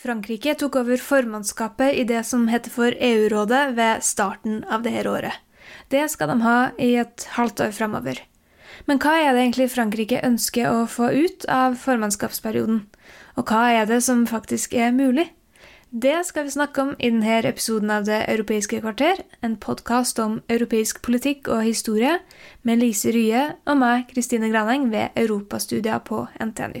Frankrike tok over formannskapet i det som heter for EU-rådet ved starten av dette året. Det skal de ha i et halvt år framover. Men hva er det egentlig Frankrike ønsker å få ut av formannskapsperioden? Og hva er det som faktisk er mulig? Det skal vi snakke om i denne episoden av Det europeiske kvarter, en podkast om europeisk politikk og historie, med Lise Rye og meg, Kristine Graneng, ved Europastudier på NTNU.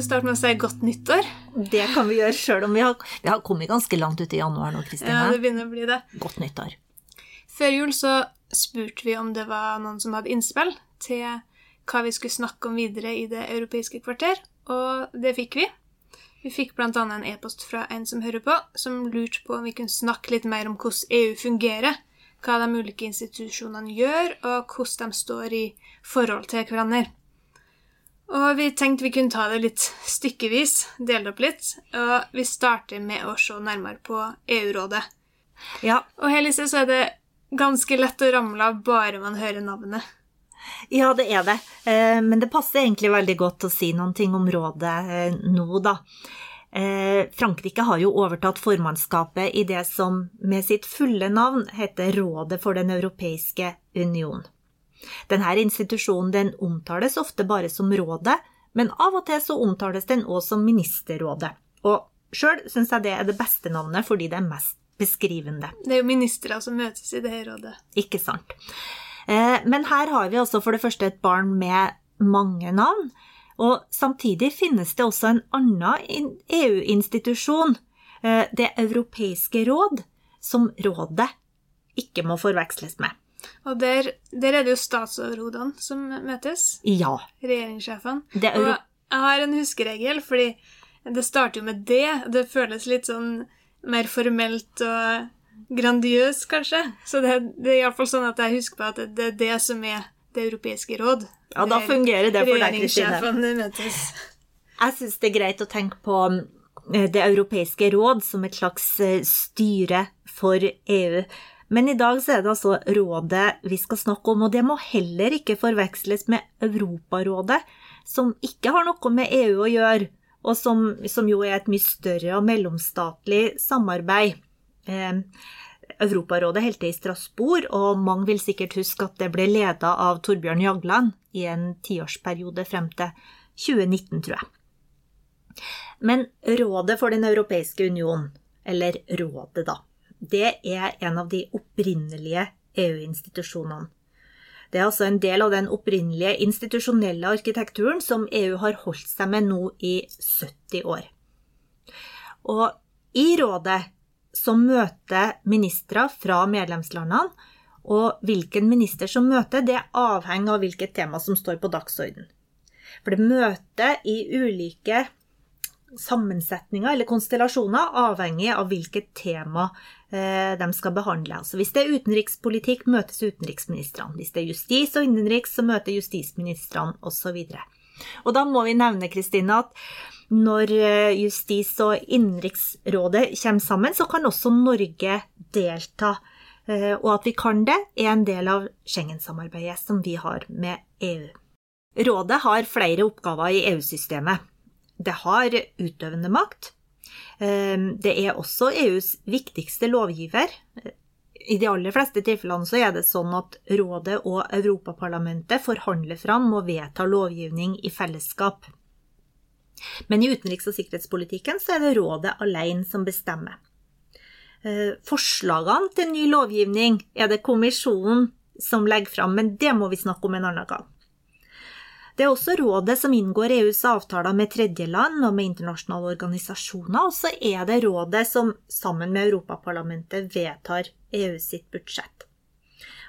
jo starte med å si godt nyttår. Det kan vi gjøre sjøl om vi har, vi har kommet ganske langt ut i januar nå, Kristine. Ja, det begynner å bli det. Godt nyttår. Før jul så spurte vi om det var noen som hadde innspill til hva vi skulle snakke om videre i Det europeiske kvarter, og det fikk vi. Vi fikk bl.a. en e-post fra en som hører på, som lurte på om vi kunne snakke litt mer om hvordan EU fungerer, hva de ulike institusjonene gjør, og hvordan de står i forhold til hverandre. Og vi tenkte vi kunne ta det litt stykkevis, dele opp litt, og vi starter med å se nærmere på EU-rådet. Ja, Og her Lise, så er det ganske lett å ramle av bare man hører navnet. ja, det er det. Eh, Men det passer egentlig veldig godt å si noen ting om rådet eh, nå, da. Eh, Frankrike har jo overtatt formannskapet i det som med sitt fulle navn heter Rådet for den europeiske union. Denne institusjonen den omtales ofte bare som Rådet, men av og til så omtales den også som Ministerrådet. Og sjøl syns jeg det er det beste navnet fordi det er mest beskrivende. Det er jo ministre som møtes i det her rådet. Ikke sant. Eh, Men her har vi altså for det første et barn med mange navn. Og samtidig finnes det også en annen EU-institusjon, eh, Det europeiske råd, som rådet ikke må forveksles med. Og der, der er det jo statsoverhodene som møtes. Ja. Regjeringssjefene. Er Og jeg har en huskeregel, fordi det starter jo med det. Det føles litt sånn mer formelt og grandiøst, kanskje. Så det, det er iallfall sånn at jeg husker på at det, det er det som er Det europeiske råd. Ja, da fungerer det for deg, Kristine. Møtes. Jeg syns det er greit å tenke på eh, Det europeiske råd som et slags eh, styre for EU. Men i dag så er det altså rådet vi skal snakke om, og det må heller ikke forveksles med Europarådet, som ikke har noe med EU å gjøre, og som, som jo er et mye større og mellomstatlig samarbeid. Eh, Europarådet holdt til i Strasbourg, og mange vil sikkert huske at det ble leda av Torbjørn Jagland i en tiårsperiode frem til 2019, tror jeg. Men Rådet for den europeiske union, eller Rådet, da, det er en av de opprinnelige EU-institusjonene. Det er altså en del av den opprinnelige institusjonelle arkitekturen som EU har holdt seg med nå i 70 år. Og i rådet så møter ministre fra medlemslandene, og hvilken minister som møter, det avhenger av hvilket tema som står på dagsordenen. For det møter i ulike sammensetninger eller konstellasjoner avhengig av hvilket tema eh, de skal behandle. Altså hvis det er utenrikspolitikk, møtes utenriksministrene. Hvis det er justis og innenriks, så møter justisministrene osv. Og da må vi nevne, Kristine, at når eh, Justis- og innenriksrådet kommer sammen, så kan også Norge delta. Eh, Og at vi kan det, er en del av Schengen-samarbeidet som vi har med EU. Rådet har flere oppgaver i EU-systemet. Det har utøvende makt. Eh, Det er også EUs viktigste lovgiver. I de aller fleste tilfellene så er det sånn at Rådet og Europaparlamentet forhandler fram og vedtar lovgivning i fellesskap. Men i utenriks- og sikkerhetspolitikken så er det Rådet alene som bestemmer. Eh, Forslagene til ny lovgivning er det kommisjonen som legger fram, men det må vi snakke om en annen gang. Det er også rådet som inngår EUs avtaler med tredjeland og med internasjonale organisasjoner, og så er det rådet som sammen med Europaparlamentet vedtar EU sitt budsjett.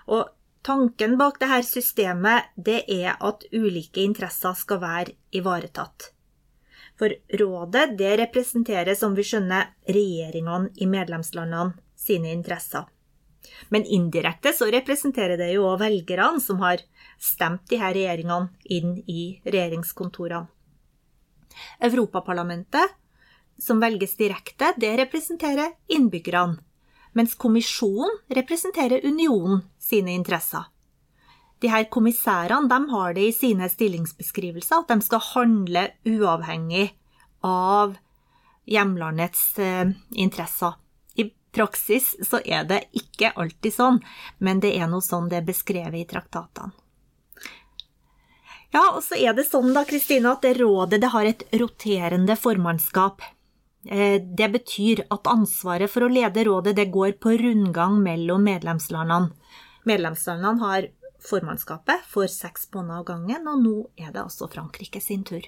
Og tanken bak dette systemet det er at ulike interesser skal være ivaretatt. For rådet det representerer, som vi skjønner, regjeringene i medlemslandene sine interesser. Men indirekte så representerer det jo òg velgerne som har stemt de her regjeringene inn i regjeringskontorene. Europaparlamentet, som velges direkte, det representerer innbyggerne, mens kommisjonen representerer unionen sine interesser. De her kommissærene de har det i sine stillingsbeskrivelser at de skal handle uavhengig av hjemlandets eh, interesser. Praksis så er det ikke alltid sånn, men det er noe sånn det er beskrevet i traktatene. Ja, og så er det sånn da, Kristine, at det rådet det har et roterende formannskap. Eh, Det betyr at ansvaret for å lede rådet det går på rundgang mellom medlemslandene. Medlemslandene har formannskapet for seks måneder av gangen, og nå er det altså Frankrike sin tur.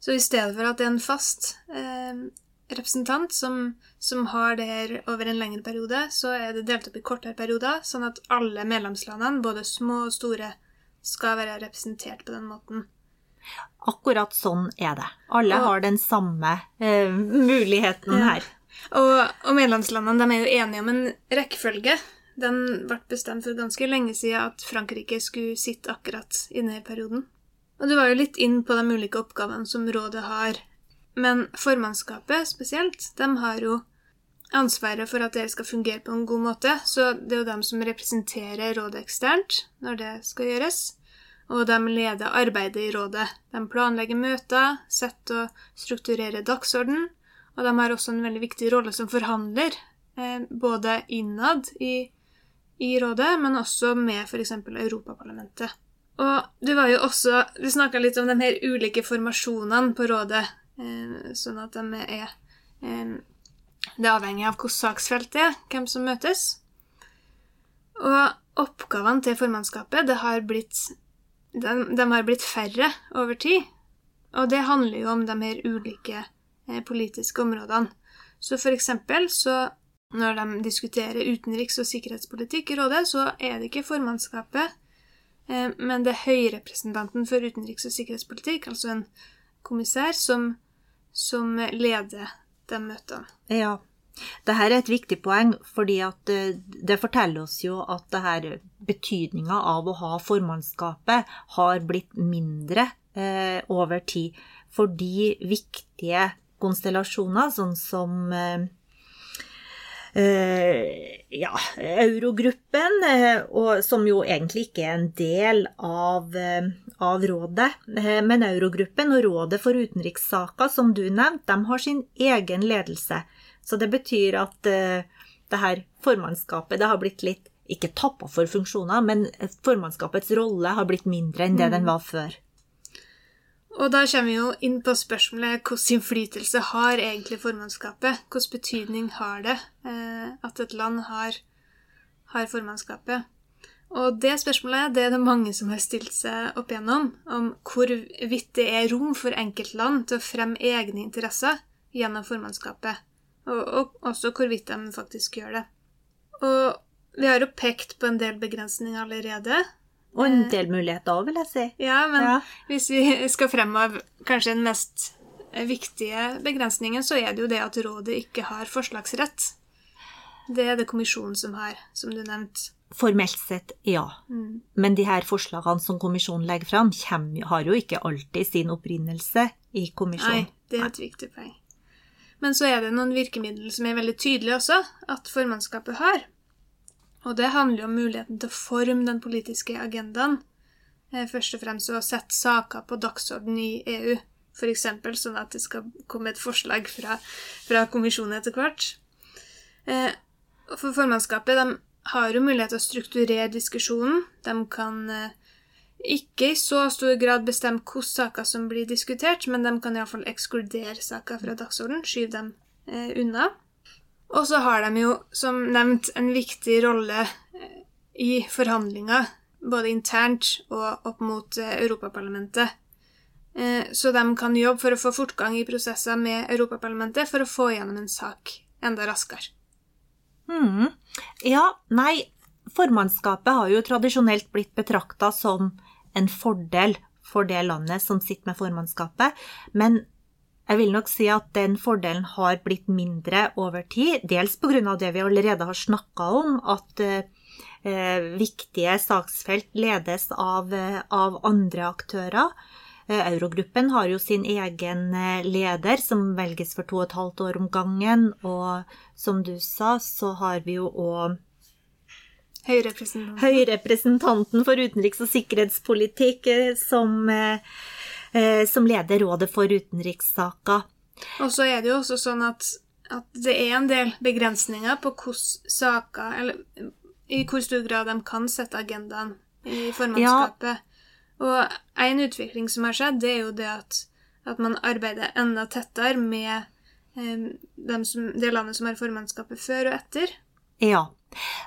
Så i stedet for at en fast eh, representant som, som har det her over en lengre periode, så er det delt opp i kortere perioder, sånn at alle medlemslandene, både små og store, skal være representert på den måten. Akkurat sånn er det. Alle Og- har den samme eh, muligheten her. Og, og medlemslandene de er jo enige om en rekkefølge. Den ble bestemt for ganske lenge siden at Frankrike skulle sitte akkurat i denne perioden. Og du var jo litt inn på de ulike oppgavene som rådet har. Men formannskapet spesielt, de har jo ansvaret for at det skal fungere på en god måte. Så det er jo dem som representerer rådet eksternt når det skal gjøres. Og de leder arbeidet i rådet. De planlegger møter, setter og strukturerer dagsorden. Og de har også en veldig viktig rolle som forhandler, eh, både innad i, i rådet, men også med f.eks. Europaparlamentet. Og du var jo også Du snakka litt om de her ulike formasjonene på rådet, sånn at de er eh, Det er avhengig av hvordan saksfeltet er, hvem som møtes. Og oppgavene til formannskapet har blitt, de, de har blitt færre over tid. Og det handler jo om de her ulike eh, politiske områdene. Så for eksempel så når de diskuterer utenriks- og sikkerhetspolitikk i rådet, så er det ikke formannskapet, eh, men det er høyrepresentanten for utenriks- og sikkerhetspolitikk, altså en kommissær, som, som leder de møtene. Ja. Dette er et viktig poeng, fordi eh, det forteller oss jo at det betydninga av å ha formannskapet har blitt mindre eh, over tid. Fordi viktige konstellasjoner, sånn som eh, ja, Eurogruppen, eh, som jo egentlig ikke er en del av, eh, av rådet. Eh, men Eurogruppen og Rådet for utenrikssaker, som du nevnte, de har sin egen ledelse. Så det betyr at eh, det her formannskapet det har blitt litt ikke tappa for funksjoner, men formannskapets rolle har blitt mindre enn det den var før. Og da kommer vi jo inn på spørsmålet hvordan innflytelse har egentlig formannskapet? Hvilken betydning har det eh, at et land har, har formannskapet? Og det spørsmålet det er det mange som har stilt seg opp igjennom, om hvorvidt det er rom for enkeltland til å fremme egne interesser gjennom formannskapet, og, og også hvorvidt de faktisk gjør det. Og vi har jo pekt på en del begrensninger allerede. Og en del muligheter òg, vil jeg si. Ja, men Ja. hvis vi skal fremheve kanskje den mest eh, viktige begrensningen, så er det jo det at rådet ikke har forslagsrett. Det er det kommisjonen som har, som du nevnte. Formelt sett, ja. Men de her forslagene som kommisjonen legger fram, har jo ikke alltid sin opprinnelse i kommisjonen. Nei, det er et viktig poeng. Men så er det noen virkemidler som er veldig tydelige også, at formannskapet har. Og det handler jo om muligheten til å forme den politiske agendaen. Eh, Først og fremst å sette saker på dagsorden i EU, f.eks. sånn at det skal komme et forslag fra, fra kommisjonen etter hvert. Eh, For formannskapet de har jo mulighet til å strukturere diskusjonen. De kan eh, ikke i så stor grad bestemme hvilke saker som blir diskutert, men de kan iallfall ekskludere saker fra dagsordenen, skyve dem unna. Og så har de jo, som nevnt, en viktig rolle eh, i forhandlinger både internt og opp mot eh, Europaparlamentet. Eh, Så de kan jobbe for å få fortgang i prosesser med Europaparlamentet for å få gjennom en sak enda raskere. Mhm. Ja, nei, formannskapet har jo tradisjonelt blitt betrakta som en fordel for det landet som sitter med formannskapet, men jeg vil nok si at den fordelen har blitt mindre over tid, dels pga. det vi allerede har snakka om, at eh, viktige saksfelt ledes av, eh, av andre aktører. Eh, Eurogruppen har jo sin egen leder, som velges for to og et halvt år om gangen. Og som du sa, så har vi jo òg Høyrepresentanten. høyrepresentanten for utenriks- og sikkerhetspolitikk som, som leder Rådet for utenrikssaker. Og så er det jo også sånn at, at det er en del begrensninger på hvordan saker Eller i hvor stor grad de kan sette agendaen i formannskapet. Og en utvikling som har skjedd, det er jo det at, at man arbeider enda tettere med eh, dem som, det landet som har formannskapet før og etter. Ja.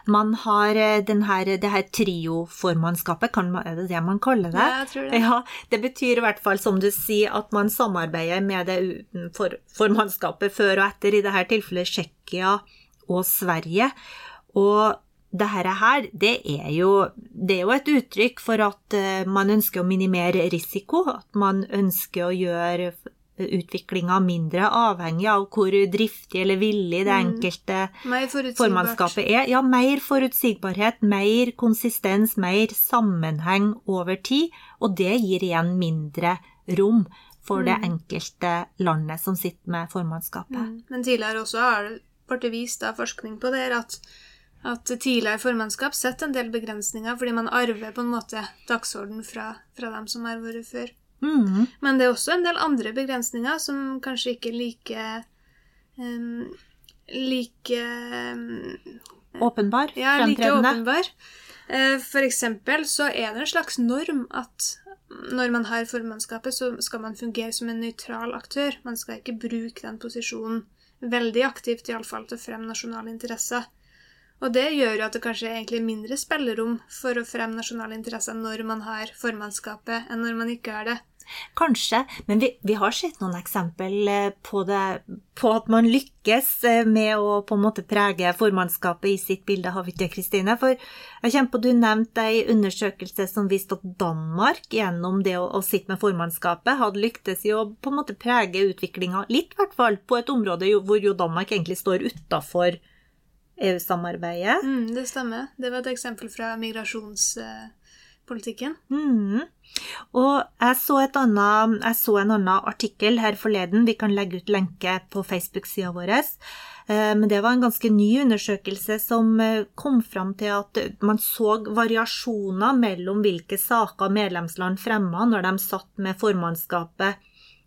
Man har eh, her, det her trioformannskapet, kan man- er det det man kaller det? Ja, jeg tror det. Ja, det betyr i hvert fall, som du sier, at man samarbeider med det for, formannskapet før og etter, i dette tilfellet Tsjekkia og Sverige. Og dette her, det er, jo, det er jo et uttrykk for at eh, man ønsker å minimere risiko, at man ønsker å gjøre utviklinga mindre avhengig av hvor driftig eller villig det enkelte mm. formannskapet er. Ja, mer forutsigbarhet, mer konsistens, mer sammenheng over tid, og det gir igjen mindre rom for det enkelte landet som sitter med formannskapet. Mm. Men tidligere også har det blitt vist av forskning på det at, at tidligere formannskap setter en del begrensninger fordi man arver på en måte dagsorden fra, fra dem som har vært før. Mhm. Men det er også en del andre begrensninger som kanskje ikke er like um, like um, Åpenbar, ja, like åpenbar. Eh, For eksempel så er det en slags norm at når man har formannskapet, så skal man fungere som en nøytral aktør. Man skal ikke bruke den posisjonen veldig aktivt, iallfall til å fremme nasjonale interesser. Og det gjør jo at det kanskje er egentlig mindre spillerom for å fremme nasjonale interesser når man har formannskapet, enn når man ikke har det. Kanskje, men vi, vi har sett noen eksempel eh, på, det, på at man lykkes eh, med å på en måte prege formannskapet i sitt bilde, har vi ikke det, Kristine? For jeg kommer på du nevnte ei undersøkelse som viste at Danmark gjennom det å, å sitte med formannskapet hadde lyktes i å på en måte prege utviklinga litt, i hvert fall, på et område hvor jo Danmark egentlig står utafor EU-samarbeidet. Mm, det stemmer. Det var et eksempel fra migrasjonspolitikken. Mhm. Og jeg så, et annet, jeg så en annen artikkel her forleden, vi kan legge ut lenke på Facebook-sida vår. Eh, Men det var en ganske ny undersøkelse som eh, kom fram til at man så variasjoner mellom hvilke saker medlemsland fremma når de satt med formannskapet.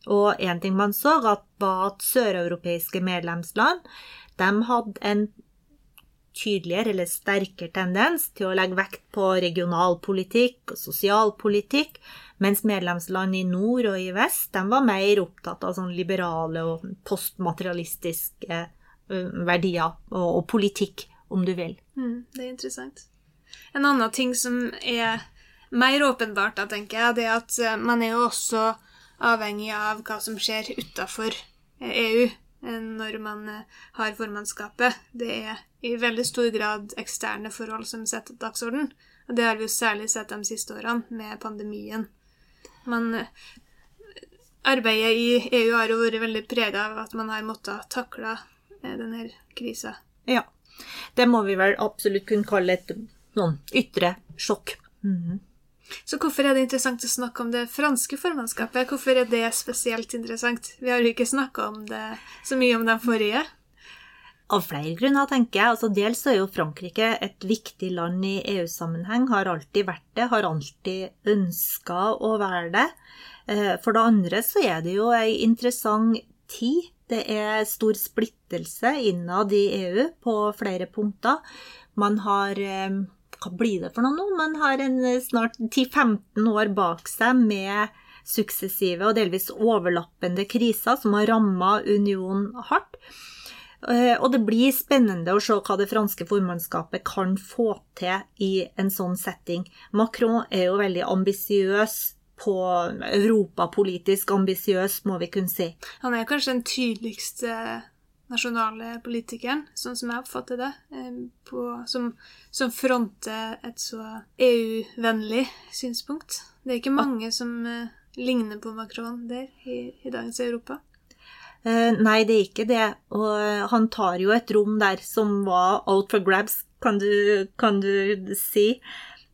Og én ting man så, var at søreuropeiske medlemsland de hadde en tydeligere eller sterkere tendens til å legge vekt på regionalpolitikk og sosialpolitikk, mens medlemsland i nord og i vest var mer opptatt av sånn liberale og postmaterialistiske verdier og, og politikk, om du vil. Mm, det er interessant. En annen ting som er mer åpenbart, da, tenker jeg, det er at eh, man er jo også avhengig av hva som skjer utafor EU eh, når man eh, har formannskapet. Det er i veldig stor grad eksterne forhold som setter dagsorden. Og det har vi jo særlig sett de siste årene med pandemien. Man eh, Arbeidet i EU har jo vært veldig prega av at man har måttet takle eh, denne krisa. Ja. Det må vi vel absolutt kunne kalle et noen ytre sjokk. Mhm. Så hvorfor er det interessant å snakke om det franske formannskapet? Hvorfor er det spesielt interessant? Vi har jo ikke snakka så mye om den forrige. Av flere grunner, tenker jeg. Altså, dels er jo Frankrike et viktig land i EU-sammenheng, har alltid vært det, har alltid ønska å være det. Eh, For det andre så er det jo ei interessant tid. Det er stor splittelse innad i EU på flere punkter. Man har eh, Hva blir det for noe nå? Man har en eh, snart 10-15 år bak seg med suksessive og delvis overlappende kriser som har ramma unionen hardt. Eh, Og det blir spennende å se hva det franske formannskapet kan få til i en sånn setting. Macron er jo veldig ambisiøs på europapolitisk ambisiøs, må vi kunne si. Han er kanskje den tydeligste nasjonale politikeren, sånn som jeg oppfatter det, eh, på, som, som fronter et så EU-vennlig synspunkt. Det er ikke mange som eh, ligner på Macron der i, i dagens Europa. Eh, Nei, det er ikke det. Og han tar jo et rom der som var out for grabs, kan du, kan du si.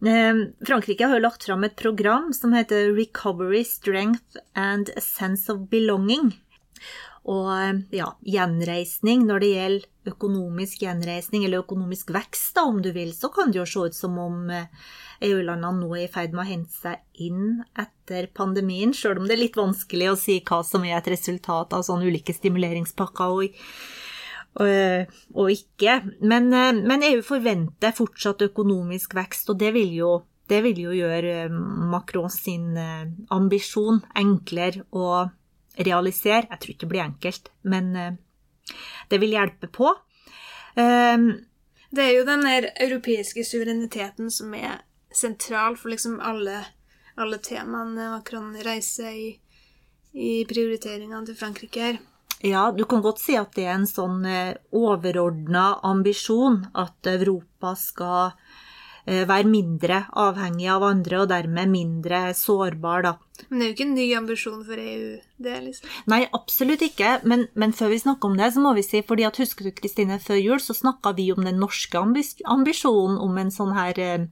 Frankrike har jo lagt fram et program som heter Recovery, Strength and a Sense of Belonging. Og eh, ja, gjenreisning når det gjelder økonomisk gjenreisning, eller økonomisk vekst, da, om du vil, så kan det jo se ut som om eh, EU-landene nå er i ferd med å hente seg inn etter pandemien, sjøl om det er litt vanskelig å si hva som er et resultat av sånne ulike stimuleringspakker og, og, og ikke. Men, eh, men EU forventer fortsatt økonomisk vekst, og det vil jo, det vil jo gjøre eh, Macron sin eh, ambisjon enklere å realisere. Jeg tror ikke det blir enkelt, men eh, det vil hjelpe på. Um, Det er jo den europeiske suvereniteten som er sentral for liksom alle, alle temaene Macron reiser i, i prioriteringene til Frankrike her. Ja, du kan godt si at det er en sånn overordna ambisjon at Europa skal eh, være mindre avhengig av andre, og dermed mindre sårbar, da. Men det er jo ikke en ny ambisjon for EU, det, liksom. Nei, absolutt ikke, men, men før vi snakker om det, så må vi si, fordi at husker du, Kristine, før jul så snakka vi om den norske ambis ambisjonen om en sånn her eh,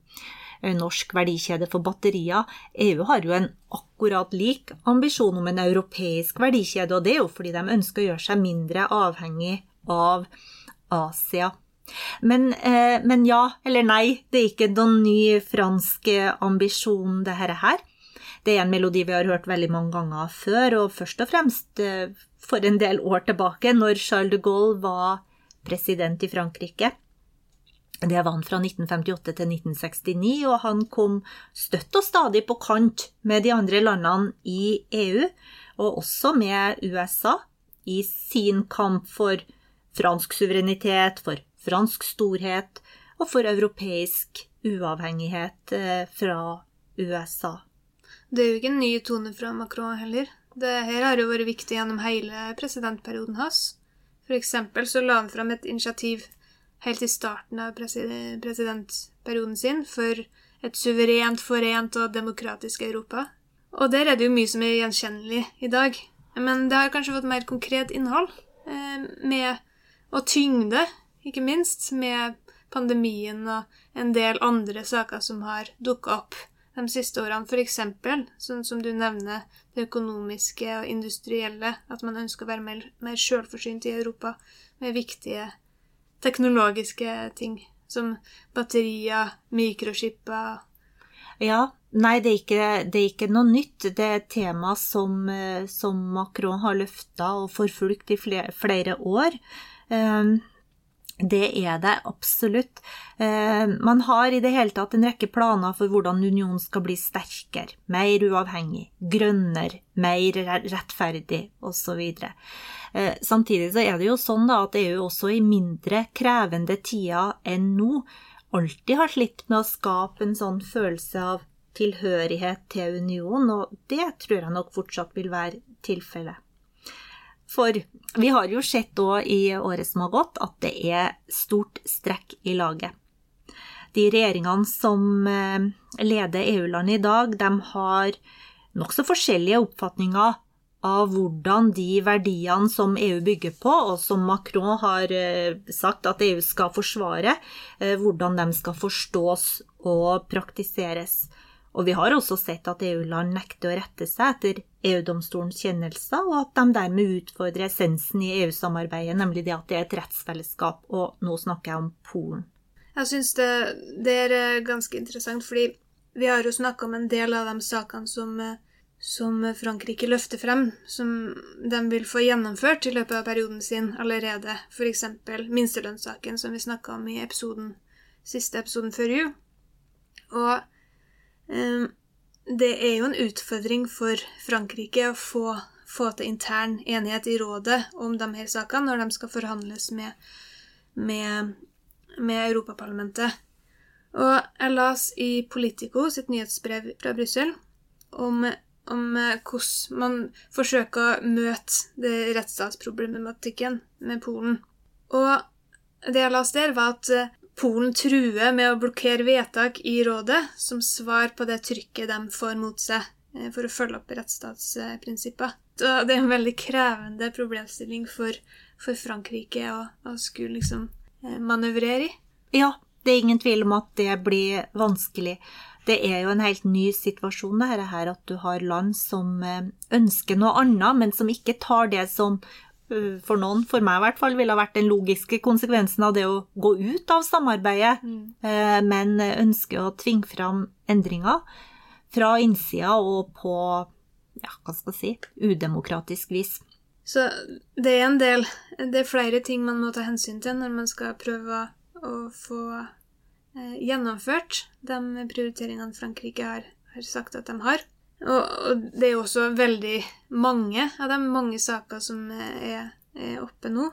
norsk verdikjede for batterier. EU har jo en akkurat lik ambisjon om en europeisk verdikjede, og det er jo fordi de ønsker å gjøre seg mindre avhengig av Asia. Men, eh, men ja eller nei, det er ikke noen ny fransk ambisjon, det her. Det er en melodi vi har hørt veldig mange ganger før, og først og fremst eh, for en del år tilbake, når Charles de Gaulle var president i Frankrike. Det var han fra 1958 til 1969, og han kom støtt og stadig på kant med de andre landene i EU, og også med USA, i sin kamp for fransk suverenitet, for fransk storhet og for europeisk uavhengighet eh, fra USA. Det er jo ikke en ny tone fra Macron heller. Det her har jo vært viktig gjennom hele presidentperioden hans. For eksempel så la han fram et initiativ helt i starten av presidentperioden sin for et suverent, forent og demokratisk Europa. Og der er det jo mye som er gjenkjennelig i dag. Men det har kanskje fått mer konkret innhold. eh, Med, og tyngde, ikke minst, med pandemien og en del andre saker som har dukka opp de siste årene. Eksempel, sånn som du nevner, det økonomiske og industrielle. At man ønsker å være mer, mer sjølforsynt i Europa med viktige teknologiske ting. Som batterier, mikroskipper Ja, nei, det er ikke, det er ikke noe nytt. Det er et tema som, eh, som Macron har løfta og forfulgt i flere, flere år. Um, det er det absolutt. Eh, Man har i det hele tatt en rekke planer for hvordan unionen skal bli sterkere, mer uavhengig, grønnere, mer re- rettferdig osv. Eh, Samtidig så er det jo sånn at EU også i mindre krevende tider enn nå alltid har slitt med å skape en sånn følelse av tilhørighet til unionen, og det tror jeg nok fortsatt vil være tilfellet. For vi har jo sett òg i året som har gått, at det er stort strekk i laget. De regjeringene som eh, leder EU-landet i dag, de har nokså forskjellige oppfatninger av hvordan de verdiene som EU bygger på, og som Macron har eh, sagt at EU skal forsvare, eh, hvordan de skal forstås og praktiseres. Og vi har også sett at EU-land nekter å rette seg etter EU-domstolens kjennelser, og at de dermed utfordrer essensen i EU-samarbeidet, nemlig det at det er et rettsfellesskap, og nå snakker jeg om Polen. Jeg syns det, det er eh, ganske interessant, fordi vi har jo snakka om en del av de sakene som, eh, som Frankrike løfter frem, som de vil få gjennomført i løpet av perioden sin allerede. F.eks. minstelønnssaken, som vi snakka om i episoden, siste episoden før jul. Og det er jo en utfordring for Frankrike å få, få til intern enighet i rådet om de her sakene når de skal forhandles med, med, med Europaparlamentet. Og jeg las i Politico sitt nyhetsbrev fra Brussel om, om eh, hvordan man forsøker å møte det rettsstatsproblematikken med Polen. Og det jeg las der, var at eh, Polen truer med å blokkere vedtak i rådet som svar på det trykket de får mot seg eh, for å følge opp rettsstatsprinsipper. Så det er en veldig krevende problemstilling for, for Frankrike å, å skulle liksom eh, manøvrere i. Ja, det er ingen tvil om at det blir vanskelig. Det er jo en helt ny situasjon, det her, at du har land som eh, ønsker noe annet, men som ikke tar det som for noen, for meg i hvert fall, ville ha vært den logiske konsekvensen av det å gå ut av samarbeidet, mm. men ønsker å tvinge fram endringer fra innsida og på, ja, hva skal jeg si, udemokratisk vis. Så det er en del Det er flere ting man må ta hensyn til når man skal prøve å få Eh, gjennomført de prioriteringene Frankrike har, har, sagt at de har. Og, det er jo også veldig mange av de mange saker som er, er oppe nå.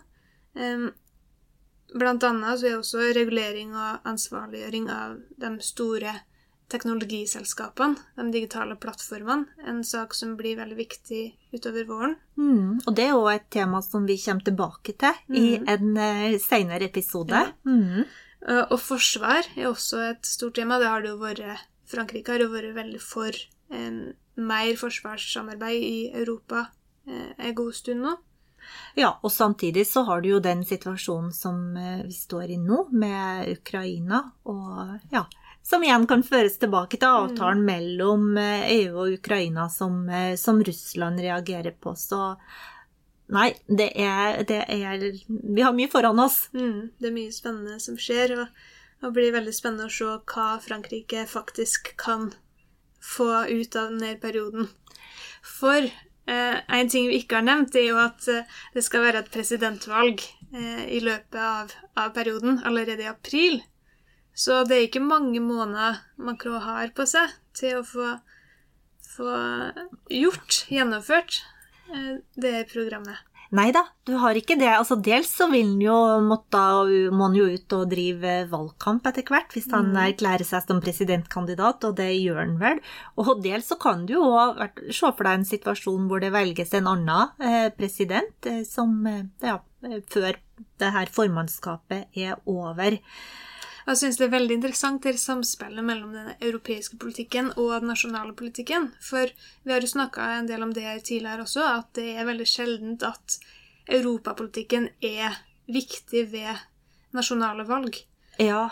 Blant annet så er også regulering og ansvarliggjøring av de store teknologiselskapene, de digitale plattformene, en sak som blir veldig viktig utover våren. Mm, og det er jo et tema som vi kommer tilbake til mm. i en uh, senere episode. Ja. Mm. Eh, og forsvar er også et stort tema. Det har det jo vært Frankrike har jo vært veldig for mer forsvarssamarbeid i Europa eh, en god stund nå. Ja, og samtidig så har du jo den situasjonen som eh, vi står i nå, med Ukraina, og ja Som igjen kan føres tilbake til avtalen mm. mellom EU og Ukraina som, som Russland reagerer på. Så Nei, det er, det er, Vi har mye foran oss. Mm, det er mye spennende som skjer, og det blir veldig spennende å se hva Frankrike faktisk kan få ut av denne perioden. For eh, en ting vi ikke har nevnt, er jo at eh, det skal være et presidentvalg eh, i løpet av, av, perioden, allerede i april. Så det er ikke mange måneder Macron har på seg til å få, få gjort, gjennomført, Eh, det programmet? Nei da, du har ikke det. Altså, dels så vil han jo måtte, må han jo ut og drive valgkamp etter hvert, hvis han mm. erklærer seg som presidentkandidat, og det gjør han vel. Og dels så kan du jo se for deg en situasjon hvor det velges en annen eh, president eh, som eh, ja, før det her formannskapet er over. Jeg syns det er veldig interessant det samspillet mellom den europeiske politikken og den nasjonale politikken. For vi har jo snakka en del om det her tidligere også, at det er veldig sjeldent at europapolitikken er viktig ved nasjonale valg. Ja.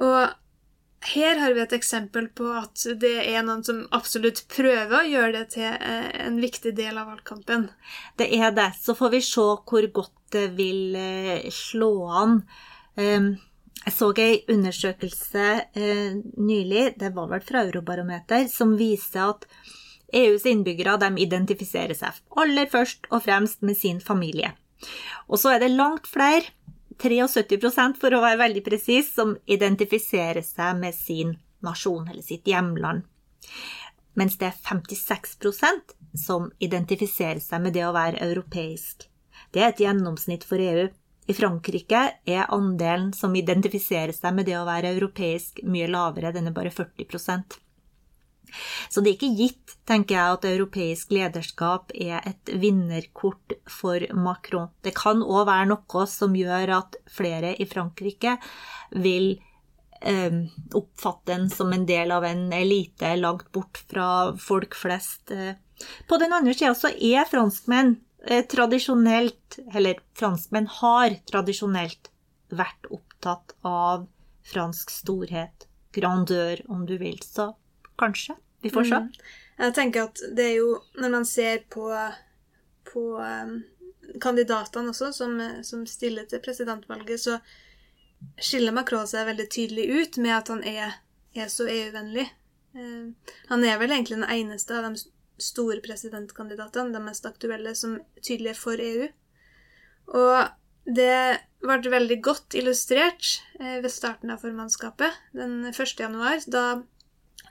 Og her har vi et eksempel på at det er noen som absolutt prøver å gjøre det til eh, en viktig del av valgkampen. Det er det. Så får vi se hvor godt det vil eh, slå an. Um, jeg så ei undersøkelse eh, nylig, det var vel fra Eurobarometer, som viser at EUs innbyggere de identifiserer seg aller først og fremst med sin familie. Og så er det langt flere, 73% for å være veldig presis, som identifiserer seg med sin nasjon eller sitt hjemland. Mens det er 56% som identifiserer seg med det å være europeisk. Det er et gjennomsnitt for EU. I Frankrike er andelen som identifiserer seg med det å være europeisk, mye lavere. Den er bare 40% så det er ikke gitt, tenker jeg, at europeisk lederskap er et vinnerkort for Macron. Det kan òg være noe som gjør at flere i Frankrike vil eh, oppfatte den som en del av en elite langt bort fra folk flest. På den andre sida så er franskmenn Eh, tradisjonelt, eller franskmenn har tradisjonelt vært opptatt av fransk storhet, grandeur, om du vil, så kanskje. Vi får se. Mm. Jeg tenker at det er jo Når man ser på, på um, kandidatene også, som, som, stiller til presidentvalget, så skiller Macron seg veldig tydelig ut med at han er, er så EU-vennlig. Uh, han er vel egentlig den eneste av de store presidentkandidatene, de mest aktuelle, som tydelig er for EU. Og det ble veldig godt illustrert eh, ved starten av formannskapet. Den 1. januar, da,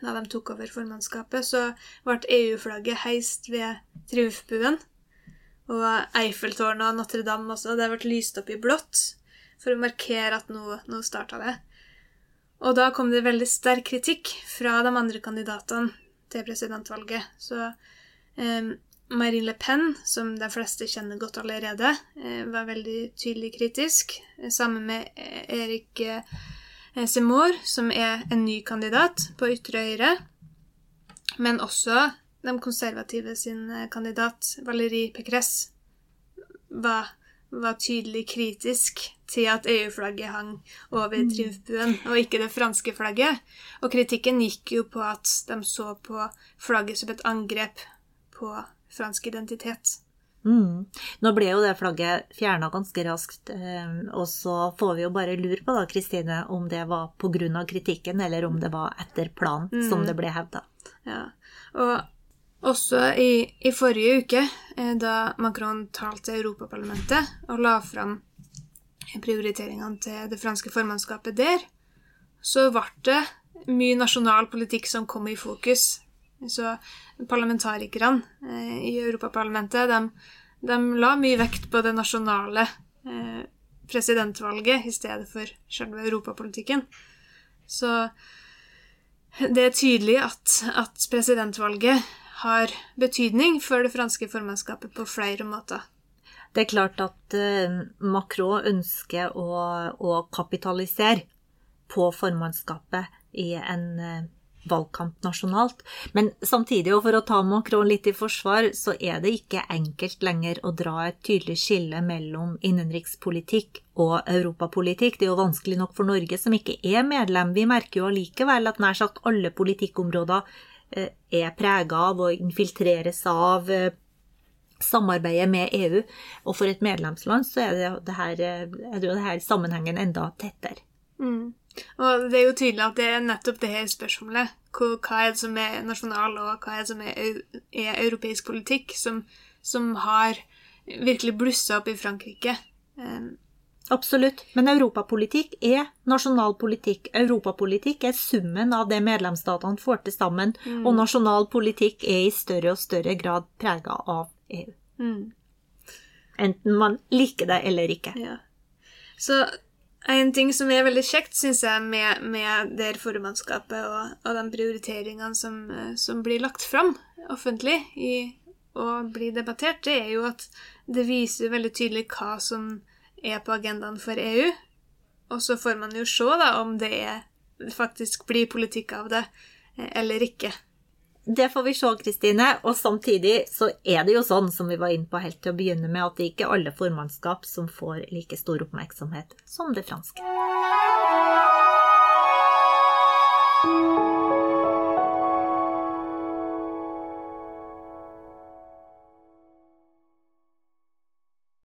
da de tok over formannskapet, så ble EU-flagget heist ved Triumfbuen. Og Eiffeltårnet og Notre-Dame også, det ble lyst opp i blått for å markere at nå, nå starta det. Og da kom det veldig sterk kritikk fra de andre kandidatene til presidentvalget. Så eh, Marine Le Pen, som de fleste kjenner godt allerede, eh, var veldig tydelig kritisk, eh, sammen med eh, Erik eh, Seymour, som er en ny kandidat på ytre høyre, men også de konservative sin kandidat, Valérie Pécresse, var var tydelig kritisk til at EU-flagget hang over triumfbuen, og ikke det franske flagget. Og kritikken gikk jo på at de så på flagget som et angrep på fransk identitet. Mm. Nå ble jo det flagget fjerna ganske raskt, eh, og så får vi jo bare lure på da, Kristine, om det var pga. kritikken, eller om det var etter planen, Mm. som det ble hevda. Ja. Og også i, i forrige uke, eh, da Macron talte til Europaparlamentet og la fram prioriteringene til det franske formannskapet der, så ble det mye nasjonal politikk som kom i fokus. Så parlamentarikerne eh, i Europaparlamentet de, de la mye vekt på det nasjonale eh, presidentvalget i stedet for selve europapolitikken. Så det er tydelig at, at presidentvalget har betydning for det franske formannskapet på flere måter. Det er klart at eh, Macron ønsker å, å kapitalisere på formannskapet i en eh, valgkamp nasjonalt. Men samtidig, og for å ta Macron litt i forsvar, så er det ikke enkelt lenger å dra et tydelig skille mellom innenrikspolitikk og europapolitikk. Det er jo vanskelig nok for Norge som ikke er medlem. Vi merker jo allikevel at nær sagt alle politikkområder er prega av og infiltreres av eh, samarbeidet med EU. Og for et medlemsland så er det, det her, eh, er det her sammenhengen enda tettere. Mm. Og det er jo tydelig at det er nettopp det her spørsmålet. Hva er det som er nasjonal, og hva er det som er, er europeisk politikk, som, som har virkelig blussa opp i Frankrike. Um, Absolutt. Men europapolitikk er nasjonal politikk. Europapolitikk er summen av det medlemsstatene får til sammen, og nasjonal politikk er i større og større grad prega av EU. mm. Enten man liker det eller ikke. Ja. Så en ting som er veldig kjekt, syns jeg, med, med det formannskapet og, og de prioriteringene som, som blir lagt fram offentlig i, og blir debattert, det er jo at det viser veldig tydelig hva som er på agendaen for EU. Og så får man jo se da om det er, faktisk blir politikk av det eh, eller ikke. Det får vi se, Kristine. Og samtidig så er det jo sånn, som vi var inne på helt til å begynne med, at det ikke er alle formannskap som får like stor oppmerksomhet som det franske.